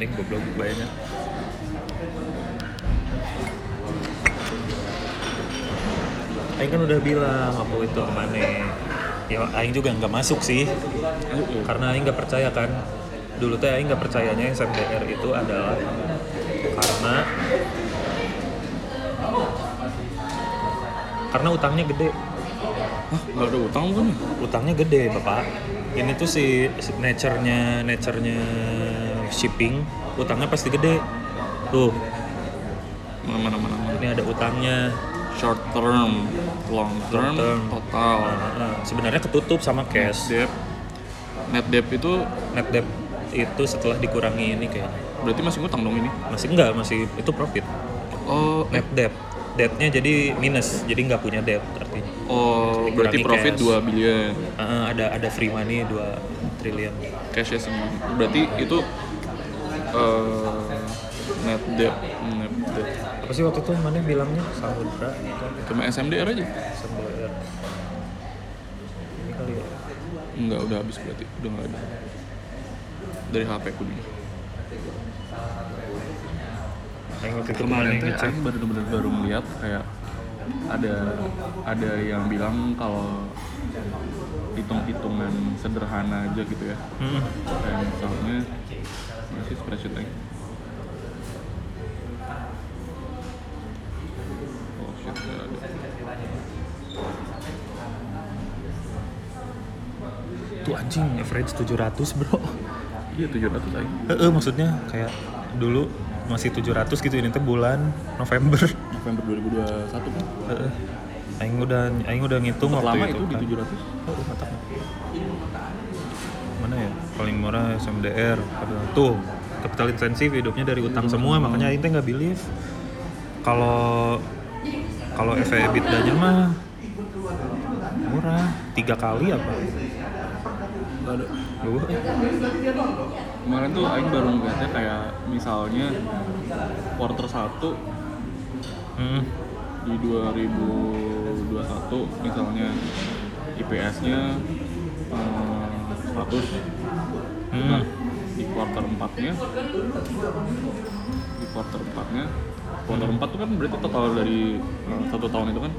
anjing goblok bayarnya Aing kan udah bilang waktu itu ke mana? Ya Aing juga nggak masuk sih. Karena Aing nggak percaya kan. Dulu teh Aing nggak percayanya SMDR itu adalah karena karena utangnya gede. Hah, nggak ada utang kan? utangnya gede bapak. Ini tuh si si nature-nya nature-nya shipping utangnya pasti gede tuh Mana mana mana mana. ini ada utangnya Short term, long term, Long term. total. Nah, nah, sebenarnya ketutup sama cash Debt. Net debt itu net debt itu setelah dikurangi ini kayak berarti masih ngutang dong ini? masih enggak masih itu profit Oh, net debt debtnya jadi minus jadi nggak punya debt artinya oh berarti Dikurangi profit cash. 2 billion. Ah, ada ada free money 2 triliun Cashnya segini. Berarti itu eh, net debt, net debt. apa sih waktu itu mana bilangnya samudra Cuma SMDR aja? SMDR ini kali ya Enggak, udah habis berarti. Udah nggak ada. Dari HP ku dulu. Yang waktu itu Kemarin yang teh ngecek. Aing baru-baru baru melihat kayak ada ada yang bilang kalau hitung-hitungan sederhana aja gitu ya. Hmm. Kayak misalnya spreadsheet Aing. Oh ada. Tuh anjing average 700 bro Iya 700 Aing. Heeh, maksudnya kayak dulu masih 700 gitu ini teh bulan November. November 2021 kan. Heeh. Aing udah aing udah ngitung Sempat waktu lama itu, itu di kan. 700. Heeh, mantap. Mana ya? Paling murah SMDR. Tuh capital intensif hidupnya dari utang semua makanya aing teh nggak believe kalau kalau EV EBITDA-nya mah murah tiga kali apa? Nggak ada. Duh, Kemarin tuh Aing baru ngeliatnya kayak misalnya quarter 1 Hmm. di 2021 misalnya IPS-nya eh, 100 Hmm. nah quarter 4-nya di quarter 4-nya quarter 4 tuh kan berarti total dari eh, satu tahun itu kan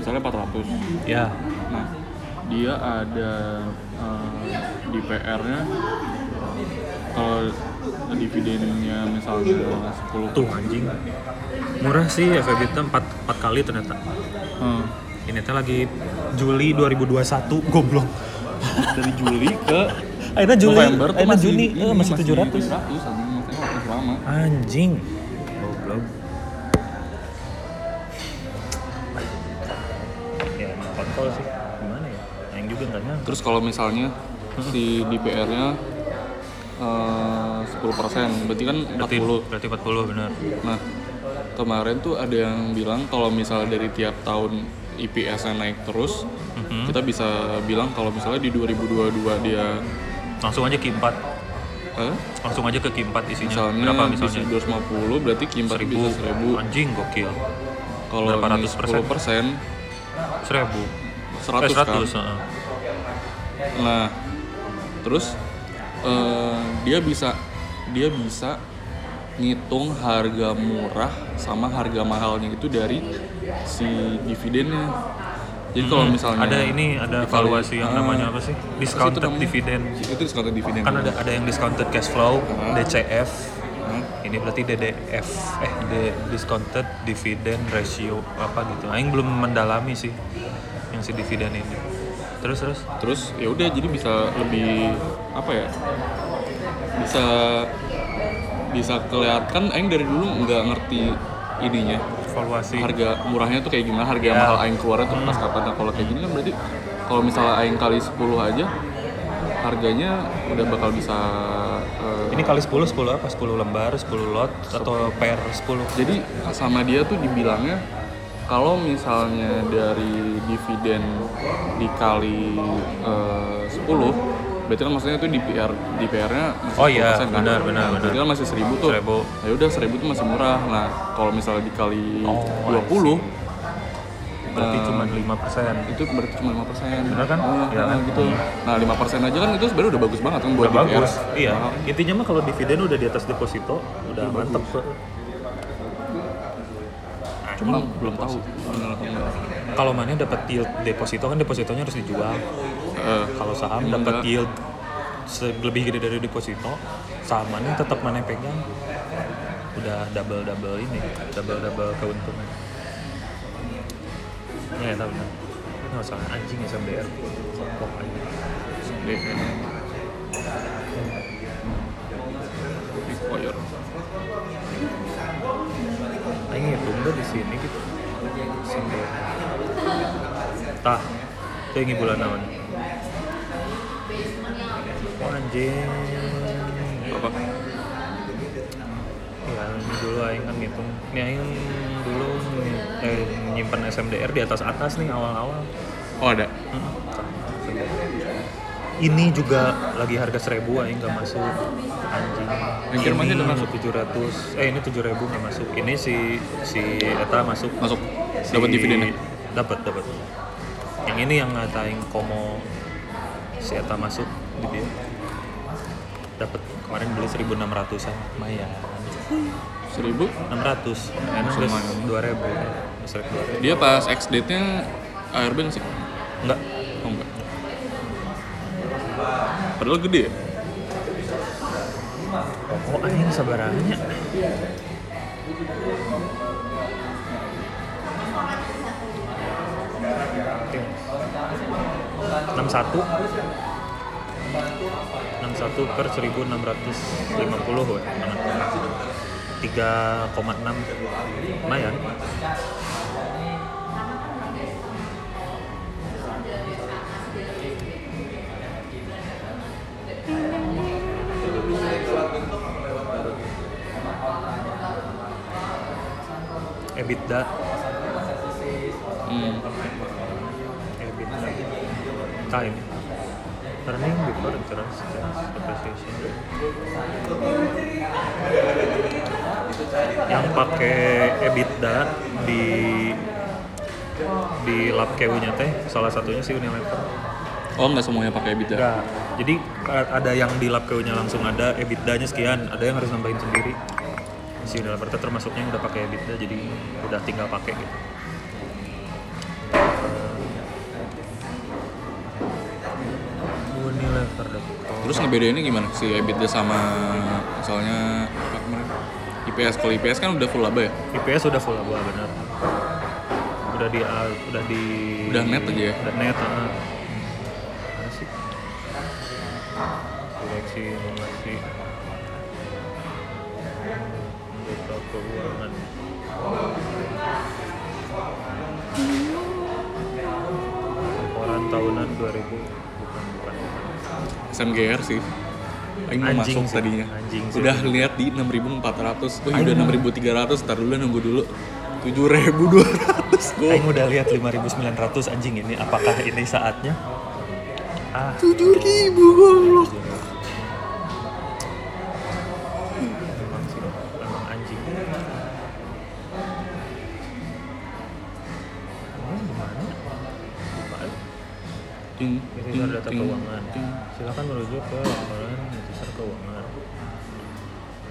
misalnya 400 Ya, nah dia ada eh, di PR-nya kalau dividennya misalnya 10 tuh anjing. Murah sih EV EBITDA 4, 4 kali ternyata. Hmm. Ini teh lagi Juli 2021, goblok. dari Juli ke Akhirnya Juli, November akhirnya masih Juni, ini, eh, masih 700. 700 anjing maksudnya masih lama Anjing. Goblok. Ya emang kontol sih. Gimana ya? Yang juga nggak nyangka. terus kalau misalnya si DPR-nya eh, 10% berarti kan 40 Berarti, berarti 40 benar. nah kemarin tuh ada yang bilang kalau misalnya dari tiap tahun IPS-nya naik terus Mhm. kita bisa bilang kalau misalnya di 2022 dia Langsung aja Q4. eh, Langsung aja ke Q4 isinya. misalnya, Berapa misalnya? 250 berarti Q4 bisa 1000 Anjing gokil. kalau Berapa ratus persen? 10 persen 1000. 100, eh, 100 kan heeh. Nah, terus eh, dia bisa dia bisa ngitung harga murah sama harga mahalnya itu dari si dividennya. Jadi kalau Hmm, misalnya ada ini ada valuasi yang Ah, namanya apa sih? Discounted dividend. Itu discounted dividend. Kan ada ada yang discounted cash flow, Ah. DCF. Hah? Ini berarti DDF eh D- discounted dividend ratio apa gitu. Aing belum mendalami sih yang si dividen ini. Terus terus Terus ya udah jadi bisa lebih apa ya? Bisa bisa kelihatan aing dari dulu nggak ngerti ininya evaluasi. harga murahnya tuh kayak gimana harga Ya. mahal aing keluarnya tuh pas kapan nah kalau kayak gini kan berarti kalau misalnya aing kali 10 aja harganya udah bakal bisa eh, Ini kali 10 10 apa? 10 lembar, 10 lot atau per 10. jadi sama dia tuh dibilangnya kalau misalnya dari dividen dikali eh, 10 berarti kan maksudnya itu di PR di PR-nya masih Oh iya, 10% kan? benar, benar, Nah, berarti benar. kan masih 1000 tuh. 1000. ya udah 1000 tuh masih murah. Nah kalau misalnya dikali Oh, 20 berarti Eh, cuma 5% itu berarti cuma 5 persen. Bener kan? Iya kan? gitu. Nah 5 persen aja kan itu sebenarnya udah bagus banget kan buat udah DPR. bagus. Iya. Nah, intinya mah kalau dividen udah di atas deposito udah mantep. tuh cuma belum tahu. kalau mana dapat yield deposito kan depositonya harus dijual Eh, kalau saham dapat yield lebih gede dari deposito saham mana tetap mana pegang? Udah double double ini double double keuntungan. Ya tahu benar nggak salah anjing SMDR Kopok aja. DPR. Require. Aing ngitung udah di sini gitu. SMDR tah yang bulan naon? oh anjing apa Ya, ini dulu Aing kan ngitung. Ini Aing dulu eh, SMDR di atas atas nih awal-awal. oh ada Hmm, Ini juga lagi harga seribu Aing nggak masuk. Anjing. Yang Jermannya Ini udah masuk? 700. Eh ini 7000 nggak masuk. Ini si si Eta masuk. masuk Si- dapat dividennya Dapat dapat ini yang ngatain komo si Eta masuk di dia. Dapat kemarin beli 1600an lumayan. 1000 600 enak plus 2000 dia pas ex date nya Airbnb sih? Enggak. Oh, enggak. Padahal gede ya? Oh anjing sabarannya. Thanks. 61 61 per 1650 3,6 lumayan. EBITDA. Hmm. Time. Earning before interest tax depreciation. Yang pakai EBITDA di di lab KU-nya teh salah satunya si Unilever. Oh nggak semuanya pakai EBITDA? Enggak jadi ada yang di lab KU-nya langsung ada EBITDA-nya sekian ada yang harus nambahin sendiri. Si Unilever teh termasuknya yang udah pakai EBITDA jadi udah tinggal pakai gitu terus ngebedainnya gimana? Si EBITDA sama misalnya apa kemarin? IPS kalau IPS kan udah full laba ya? IPS udah full laba benar. Udah di udah di Udah net aja ya? udah net mana sih? Direksi anggota keuangan laporan tahunan 2000 bukan bukan bukan SMGR sih. Aing mau Anjing masuk sih, tadinya. Anjing sih. udah lihat di 6400 oh Aing udah mah- 6300 ntar dulu nunggu dulu. 7200 go Aing udah lihat 5900 anjing ini apakah ini saatnya? Ah. 7000 goblok. Emang sih, emang anjing. Ini data keuangan. ting. Silakan merujuk ke laporan netizen keuangan.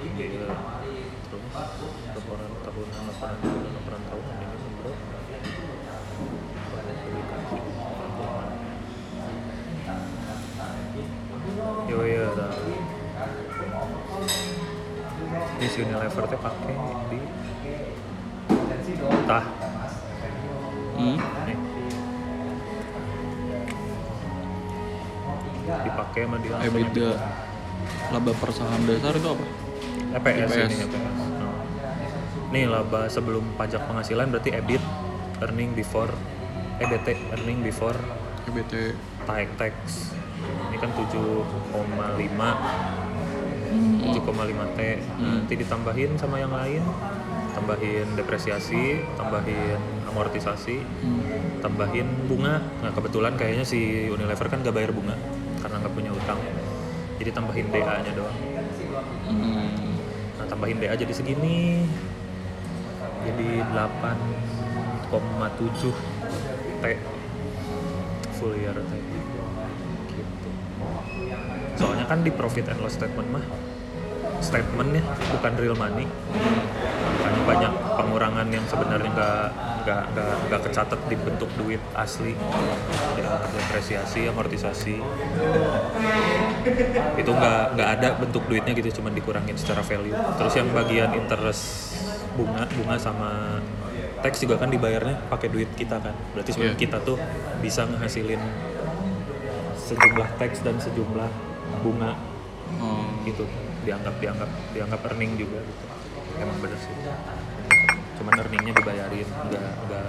Iya. Terus laporan tahunan, laporan tahunan, laporan tahunan ini bro. Publikasi. Keuangan. Yo tahu. Di Unilever teh pakai di tah hmm? dipakai sama dia EBITDA laba per saham dasar itu apa? EPS, EPS. ini EPS. Nih laba sebelum pajak penghasilan berarti EBIT earning before EBT earning before EBT. tax tax. Ini kan 7,5 7,5 T. Nanti ditambahin sama yang lain. Tambahin depresiasi tambahin amortisasi hmm. tambahin bunga. Nah kebetulan kayaknya si Unilever kan gak bayar bunga karena nggak punya utang. Jadi tambahin DA nya doang. Hmm. nah tambahin DA jadi segini jadi 8,7 T. Full year T. Gitu. Soalnya kan di profit and loss statement mah statementnya bukan real money. Makanya banyak pengurangan yang sebenarnya nggak nggak nggak nggak kecatat di bentuk duit asli. Ya, depresiasi amortisasi. Itu nggak nggak ada bentuk duitnya gitu cuman dikurangin secara value. Terus yang bagian interest bunga bunga sama teks juga kan dibayarnya pakai duit kita kan. Berarti sebenarnya Iya. kita tuh bisa ngehasilin sejumlah teks dan sejumlah bunga Oh. gitu. Dianggap dianggap dianggap earning juga gitu. Emang bener sih. Cuman earningnya dibayarin nggak nggak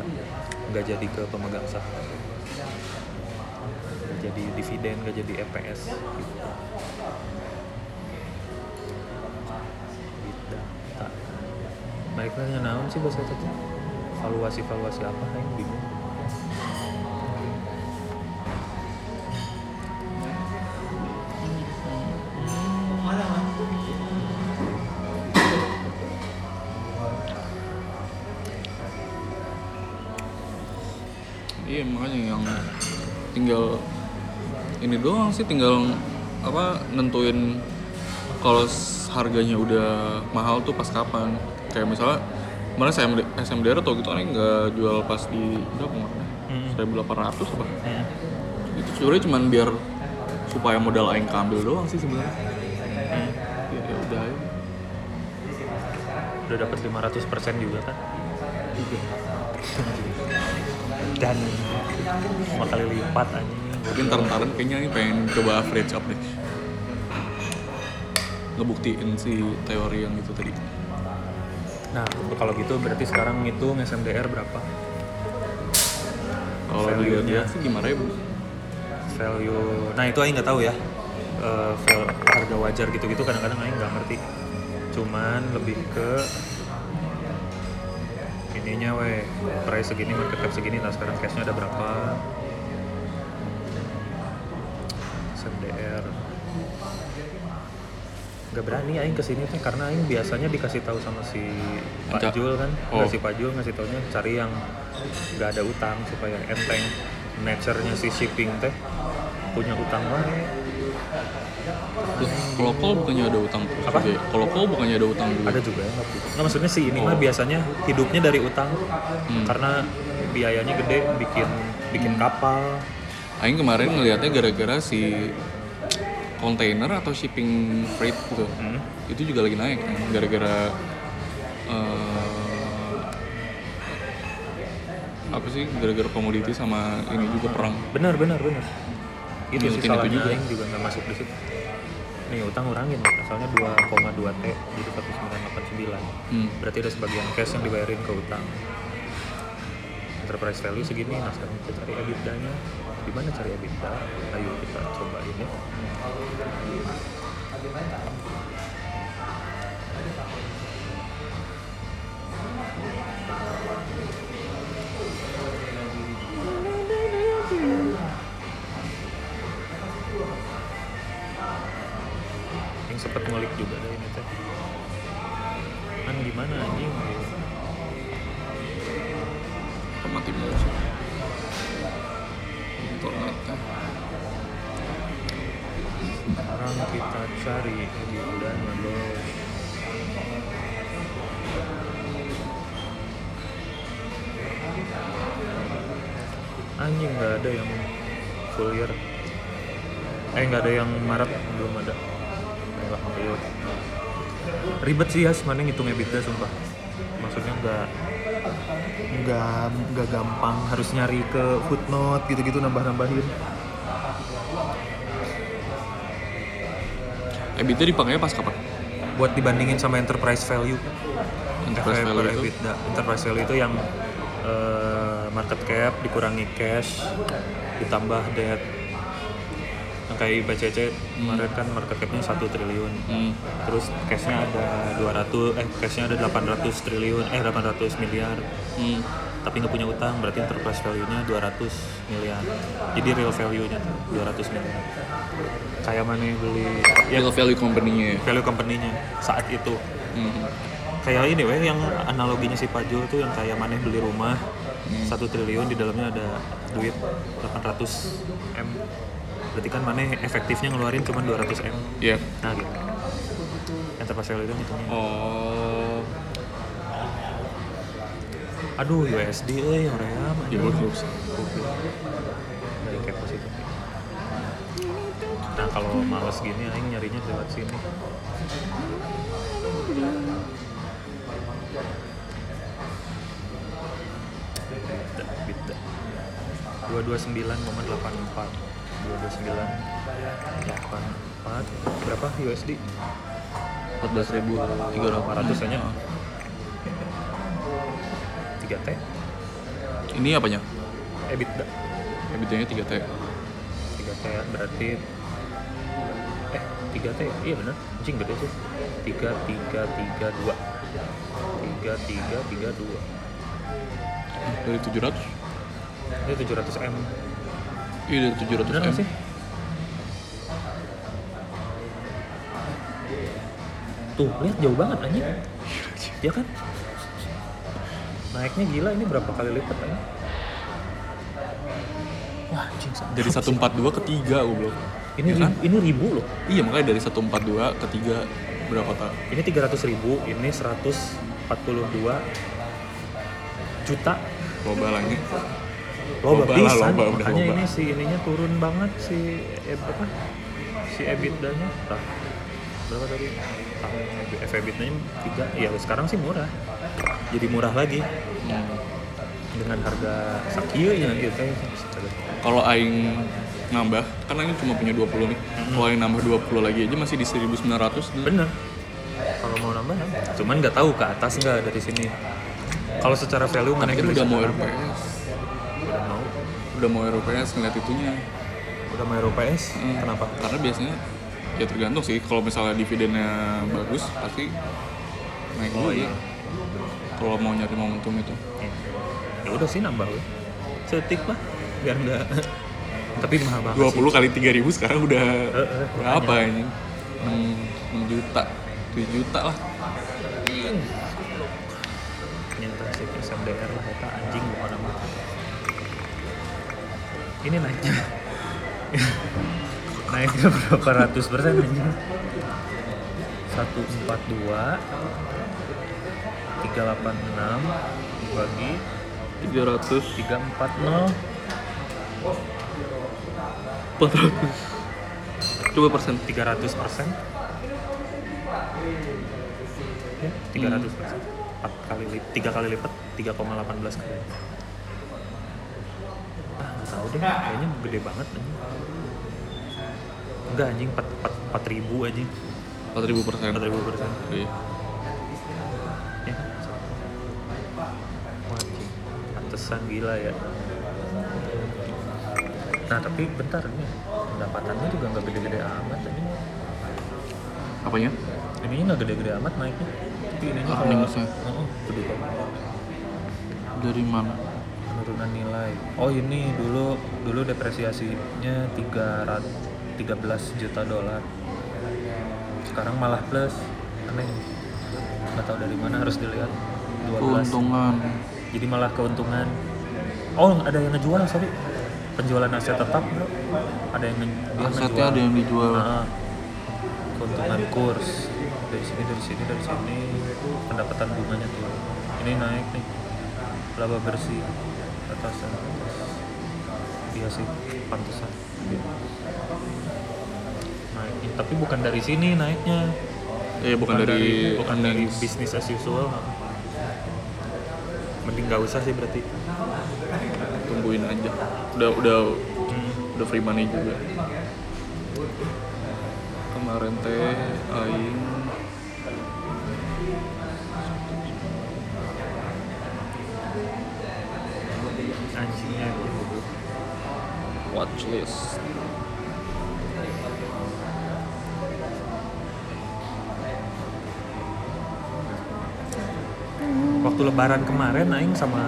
nggak jadi ke pemegang saham. Nggak jadi dividen nggak jadi EPS gitu baik nanya naon sih bahasa itu valuasi valuasi apa yang bingung Iya makanya yang tinggal ini doang sih tinggal apa nentuin kalau harganya udah mahal tuh pas kapan. Kayak misalnya kemarin SMD, SMDR atau gitu kan nggak jual pas di berapa kemarin? Hmm. 1800 apa? Hmm. Itu sebenarnya cuman biar supaya modal aing keambil doang sih sebenarnya. Hmm. Ya, ya udah aja. udah dapat 500% juga kan dan lima kali lipat anjing Tapi ntar-ntaran kayaknya ini pengen coba average up deh. Ngebuktiin si teori yang itu tadi. Nah kalau gitu berarti sekarang ngitung SMDR berapa? Kalau dilihat sih gimana ya? Bu? value nah itu aing nggak tahu ya. Val- harga wajar gitu-gitu kadang-kadang aing nggak ngerti. Cuman lebih ke ininya weh price segini market cap segini nah sekarang cashnya ada berapa? SMDR nggak berani aing ke sini tuh karena aing biasanya dikasih tahu sama si Pak Anca. Jul kan Oh. si Pak Jul ngasih taunya cari yang nggak ada utang supaya enteng nature-nya si shipping teh punya utang wae Terus kalau call bukannya ada utang terus Apa? juga ya? Kalau call bukannya ada utang juga? ada juga yang nggak maksudnya si ini mah Oh. biasanya hidupnya dari utang Hmm. karena biayanya gede bikin bikin kapal Aing kemarin ngelihatnya gara-gara si kontainer atau shipping freight gitu. Hmm. Itu juga lagi naik kan gara-gara eh, apa sih gara-gara komoditi sama ini juga perang. benar benar benar itu sih salahnya juga. aing juga nggak masuk di situ nih utang urangin asalnya 2,2 t jadi 1989 Hmm. berarti ada sebagian cash yang dibayarin ke utang enterprise value segini nah sekarang kita cari EBITDA nya di mana cari EBITDA ayo kita cobain ya kita cari EBITDA-nya bos anjing nggak ada yang full year eh nggak ada yang Maret belum ada. Alhamdulillah ribet sih ya mana ngitung EBITDA sumpah. Maksudnya nggak nggak nggak gampang harus nyari ke footnote gitu-gitu nambah-nambahin EBITDA dipakainya pas kapan? buat dibandingin sama enterprise value Enterprise value itu? EBITDA. enterprise value itu yang eh, market cap dikurangi cash ditambah debt yang kayak IPCC kemarin kan market capnya 1 triliun Hmm. terus cashnya ada 200 eh cashnya ada 800 triliun eh 800 miliar Hmm. Tapi nggak punya utang berarti enterprise value-nya 200 miliar jadi real value-nya tuh 200 miliar kayak mana yang beli ya Real value company-nya ya. value company-nya saat itu Hmm. kayak ini weh yang analoginya si Pak Jul tuh yang kayak mana beli rumah Hmm. satu triliun di dalamnya ada duit 800 m berarti kan mana efektifnya ngeluarin cuma 200 m Iya. nah gitu enterprise value itu ngitungnya Oh. aduh USD eh apa? mah ya goblok dari kepos itu. Nah kalau males gini aing nyarinya lewat sini. Dua dua sembilan koma delapan empat. Dua dua sembilan delapan empat. Berapa USD empat belas ribu tiga ratus hanya 3T. Ini apanya? EBITDA. EBITDA-nya 3T. 3T berarti eh 3T? Ya? Iya benar. Anjing gede sih. 3 3 3 2. 3 3 3 2. Dari 700? Ini 700 M. Iya dari 700 benar M. sih? Tuh, lihat jauh banget anjing. Iya kan? Naiknya gila ini berapa kali lipat anjing wah anjing Dari 142 ke 3 goblok. ini Ya kan? ini ribu loh Iya makanya dari 142 ke 3 berapa tak? ini 300 ribu ini 142 juta Loba lah ini. loba Loba pisan loba, udah makanya loba. ini si ininya turun banget si eh, apa si EBITDA-nya Tah, berapa tadi? EBITDA-nya tiga. Ya sekarang sih murah. Jadi murah lagi. Dengan harga sakieu ya gitu. Kalau aing nambah, karena ini cuma punya 20 nih. Kalau aing nambah 20 lagi aja masih di 1900 nih. bener. Kalau mau nambah nambah. Cuman nggak tahu ke atas nggak dari sini. Kalau secara value mana kan beli udah mau? RPS. udah mau. Udah mau RPS ngeliat itunya. udah mau RPS Hmm. kenapa? Karena biasanya ya tergantung sih. Kalau misalnya dividennya bagus, pasti naik Oh, juga. iya. Kalau mau nyari momentum itu. ya udah sih nambah we. setik lah biar nggak tapi mahal banget 20 kali 3000 sekarang udah Eh, eh, berapa ini? 6, 6 juta. 7 juta lah. sih ternyata si SMDR lah eta anjing bukan nama ini naiknya naiknya berapa ratus persen anjing. 142 386 dibagi 300 340 400 coba persen. 300 persen. ya 300 persen. 4 kali lipat 3 kali lipat 3,18 kali. Ah nggak tahu deh kayaknya gede banget anjing enggak anjing 4, 4, 4 ribu anjing. 4000 persen. 4 ribu persen. Iya. ya pantesan gila ya. Nah tapi bentar ini pendapatannya juga nggak gede-gede amat anjing. Apanya? Ininya nggak gede-gede amat naiknya. Tapi ininya Ah, kalau oh, gede banget dari mana? Penurunan nilai. Oh ini dulu dulu depresiasinya 300 13 juta dolar. Sekarang malah plus. Aneh. Nggak tahu dari mana harus dilihat. 12 keuntungan. Jadi malah keuntungan. Oh ada yang ngejual sorry. Penjualan aset tetap bro. Ada yang dia asetnya ada yang dijual. Ah, keuntungan kurs. Dari sini dari sini dari sini. Pendapatan bunganya turun. Ini naik nih. Laba bersih. Atas dan atas. Iya sih pantesan naiknya tapi bukan dari sini naiknya. Eh bukan, dari bukan dari bisnis as usual mending nggak usah sih berarti. Tungguin aja. Udah udah hmm. udah free money juga. Kemarin teh aing anjingnya watchlist waktu lebaran kemarin aing sama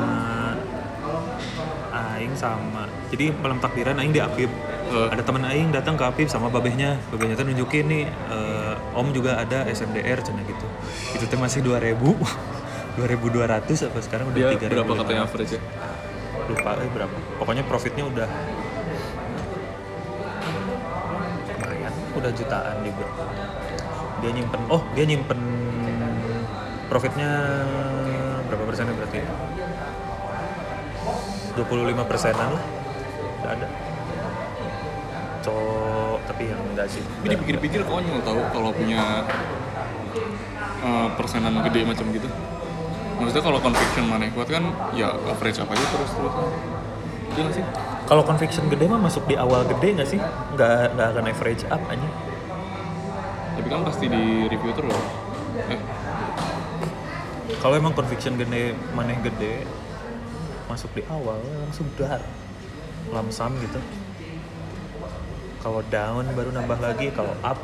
aing sama jadi malam takbiran aing di Apip Eh. ada teman aing datang ke Apip sama babehnya. Babehnya tuh nunjukin nih eh, om juga ada SMDR cina gitu. Itu teh masih 2000 2200 apa sekarang udah Dia 3500 berapa katanya average ya? lupa eh berapa. Pokoknya profitnya udah lumayan udah jutaan juga. Dia nyimpen oh dia nyimpen profitnya berapa persennya berarti 25 persenan lah udah ada cowok tapi yang enggak sih Tapi dipikir-pikir konyol tahu kalau punya eh, persenan gede macam gitu. Maksudnya kalau conviction mana kuat kan ya average apa aja terus terus. Iya sih? kalau conviction gede mah masuk di awal gede nggak sih nggak nggak akan average up aja Tapi kan pasti di review terus. Kalau emang conviction gede maneh gede masuk di awal langsung dar. Lamsam gitu. Kalau down baru nambah lagi kalau up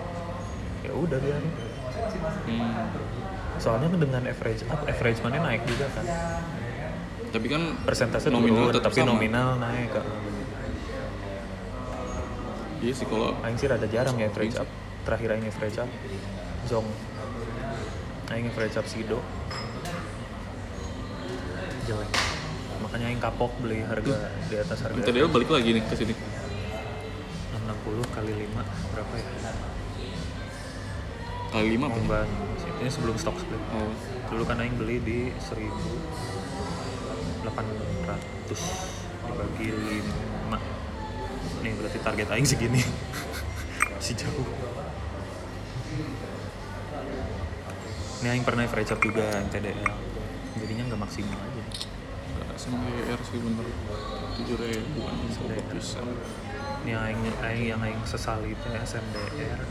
ya udah biar hmm. soalnya kan dengan average up average mana naik juga kan. Tapi kan persentase nominal turun tetap tapi sama. nominal naik kan Iya sih kalau Aing sih rada jarang ya average up. Terakhir Aing average up Zong. Aing average up Sido jelek makanya Aing kapok beli harga di atas harga tadi balik lagi nih ke sini. 660 kali 5 berapa ya? Kali lima apa? Ngomban ini sebelum stock split. Oh. Dulu kan aing beli di 1800 dibagi 5. Nih berarti target aing segini. Masih jauh. Ini aing pernah up juga yang TDL. Maksimal aja. SMDR sih bener tujuh ribuan SMDR. bisa. Ini aing, aing yang aing sesali itu SMDR.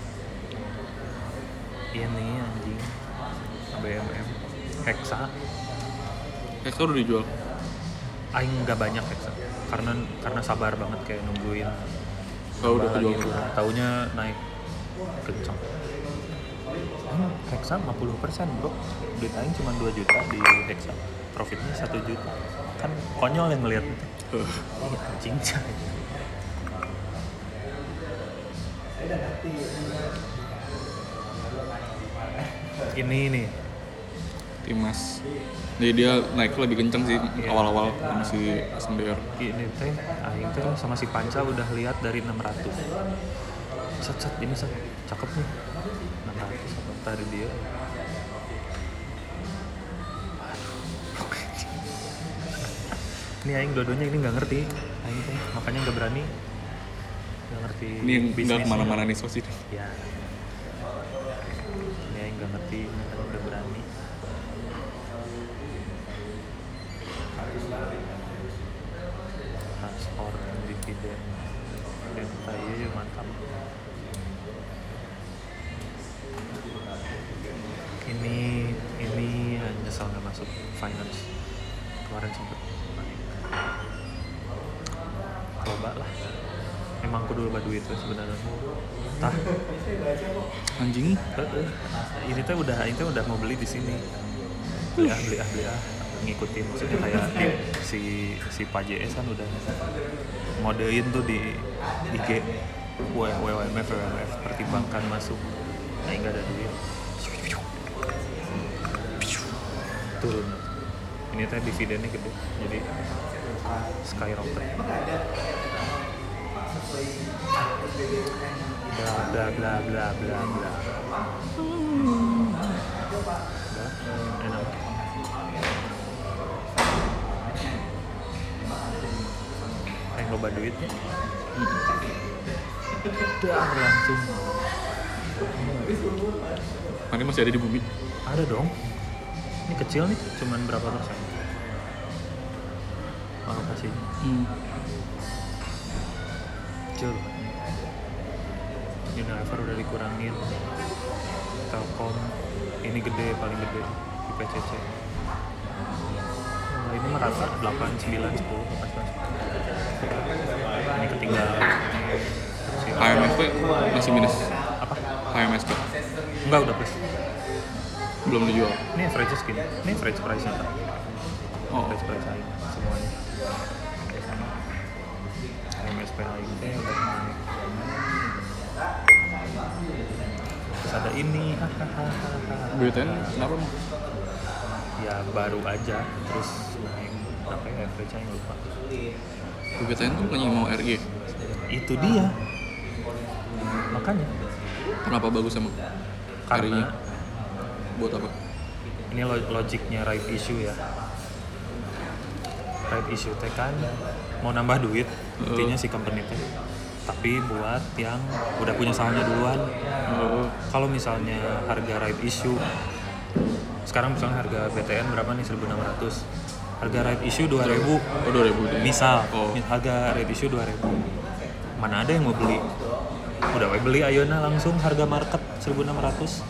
Ini anjing. BMM. Hexa. Hexa udah dijual. Aing nggak banyak Hexa. Karena karena sabar banget kayak nungguin. Kalau udah nambah kejual. lagi. Taunya naik kencang. Aing Hexa 50% bro. Duit Aing cuma 2 juta di Hexa. Profitnya 1 juta. Kan konyol yang ngeliat itu. Iya anjing. Ini nih Timas. Jadi dia naik lebih kenceng sih Iya. awal-awal sama si SMDR. ini teh aing teh sama si Panca udah lihat dari 600 set set ini set cakep nih 600 apa tadi dia. Ini aing dua-duanya ini nggak ngerti. Aing teh makanya nggak berani. Nggak ngerti Ini yang nggak ke mana-mana nih sos ini. ya. Ini aing nggak ngerti makanya udah berani. Transport dividen delta iya mantap kemarin sempet coba lah. Emang kudu loba duit tuh sebenarnya. Tah. Anjing. Ini teh udah ini teh udah mau beli di sini. Beli ah beli ah beli ah. Ngikutin maksudnya kayak si si Pak JS kan udah modein tuh di IG WWMF WWMF pertimbangkan masuk. Nah nggak ada duit. Turun ini teh dividennya gede. Jadi skyrocket. Bla bla bla bla bla bla. Udah, enak. Yang loba duitnya udah langsung. Mana masih ada di bumi. ada dong. Ini kecil nih cuman berapa persen alokasinya Hmm. kecil Unilever udah dikurangin. Telkom ini gede paling gede di PCC Nah, ini mah rata 8, 9, 10, 8, 9, ini ketinggalan. Si- HMSP masih minus. apa? HMSP enggak udah plus. Belum dijual. ini average segini ini average price nya kan Oh. average price lain semuanya terus ada ini. BTN kenapa ya baru aja. Terus naik berapa ya average nya lupa. BBTN tuh bukannya mau RG itu dia. Makanya. Kenapa bagus emang? Karena buat apa? Ini lo- logiknya right issue ya. Right issue teh kan mau nambah duit intinya si company teh tapi buat yang udah punya sahamnya duluan. Oh. Kalau misalnya harga right issue sekarang misalnya harga BTN berapa nih? 1600 harga right issue 2000 oh dua ribu. Misal Oh. harga right issue 2000 mana ada yang mau beli? Udah we beli ayeuna langsung harga market 1600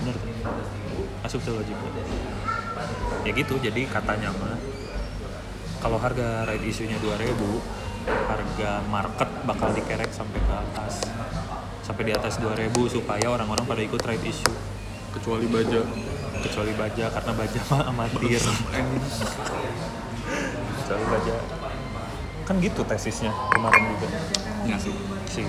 bener tuh. Masuk tuh logiknya. Ya gitu jadi katanya mah kalau harga right issue-nya 2000 harga market bakal dikerek sampai ke atas. Sampai di atas 2000 supaya orang-orang pada ikut right issue. Kecuali baja. Kecuali baja karena baja mah amatir. Kecuali baja. Kan gitu tesisnya kemarin juga. Ya sih. Si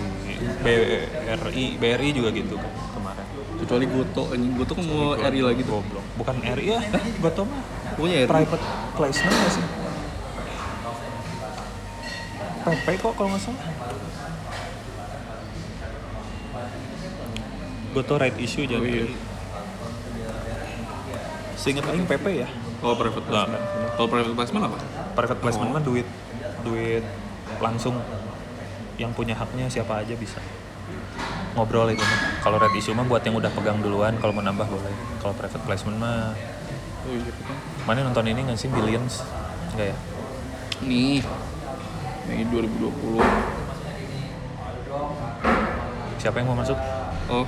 BRI BRI juga gitu kan kemarin. Kecuali Goto anjing. Goto kan mau RI lagi tuh. goblok. Bukan RI ya Goto mah. Pokoknya RI private placement nggak sih PP kok kalau nggak salah. Goto right issue Oh, jadi iya. seingat aing PP ya? Oh private placement. Kalau private placement apa? Private placement mah duit duit langsung. Yang punya haknya siapa aja bisa. Ngobrol itu mah. Kalau red issue mah buat yang udah pegang duluan kalau mau nambah boleh. Kalau private placement mah. Oh iya mana nonton ini nggak sih billions? Enggak ya? Nih Mei 2020 siapa yang mau masuk? Oh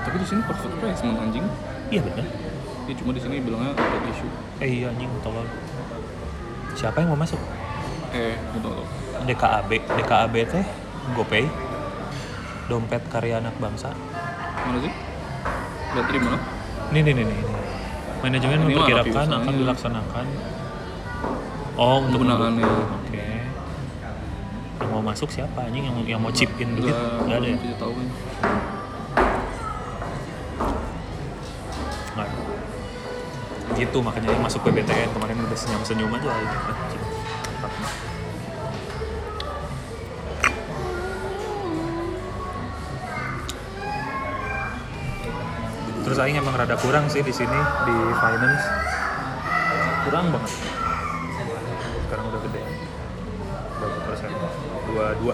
tapi di sini private placement anjing. Iya bener. Ya cuma di sini bilangnya private issue. Eh iya anjing tolol siapa yang mau masuk? Eh gitu tau DKAB DKAB teh GoPay dompet karya anak bangsa. Mana sih? Di mana Ini nih nih nih. nih. Manajemen Ini memperkirakan akan dilaksanakan. Oh untuk Penggunaannya. Mau masuk siapa anjing yang yang mau chip in duit? Ada ya? tahu kan Nggak ada. Gitu makanya yang masuk PBTN kemarin udah senyum-senyum aja. Anjing. Mantap nih. Terus Aing emang rada kurang sih di sini di finance. Kurang banget. 22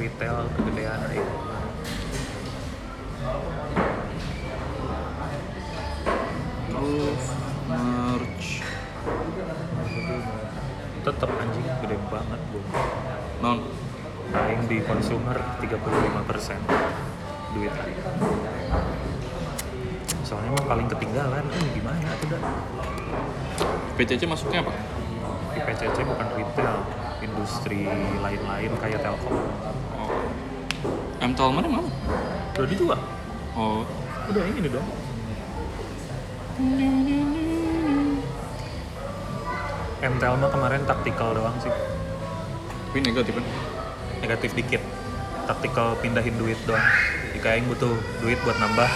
retail kegedean ya. terus merch. Tetap anjing gede banget bu. Non aing di konsumer 35 persen. Duit. Soalnya emang paling ketinggalan. Ini gimana tuh dah? PCC masuknya apa? PCC bukan retail, industri lain-lain kayak Telkom. oh M Talman yang mana Udah dijual? oh Udah ini dong. MTL mah kemarin taktikal doang sih, tapi negatif kan negatif dikit. Taktikal pindahin duit doang. Jika Aing butuh duit buat nambah,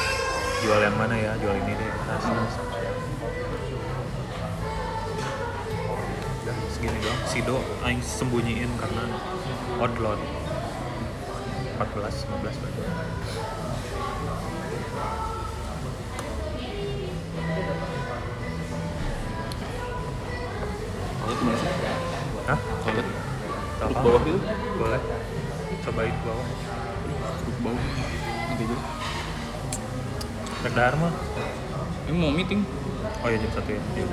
jual yang mana ya? Jual ini deh. Nah, selesai. Segini doang. Sido Aing sembunyiin karena odd lot. 14, 15 berarti. kalau sih Hah? kalau Duduk bawah gitu Boleh. Cobain bawah. duduk bawah nanti aja mah. ini mau meeting Oh iya jam satu ya. Iya.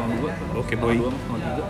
mau dua Oke, boy. dua mas mau tiga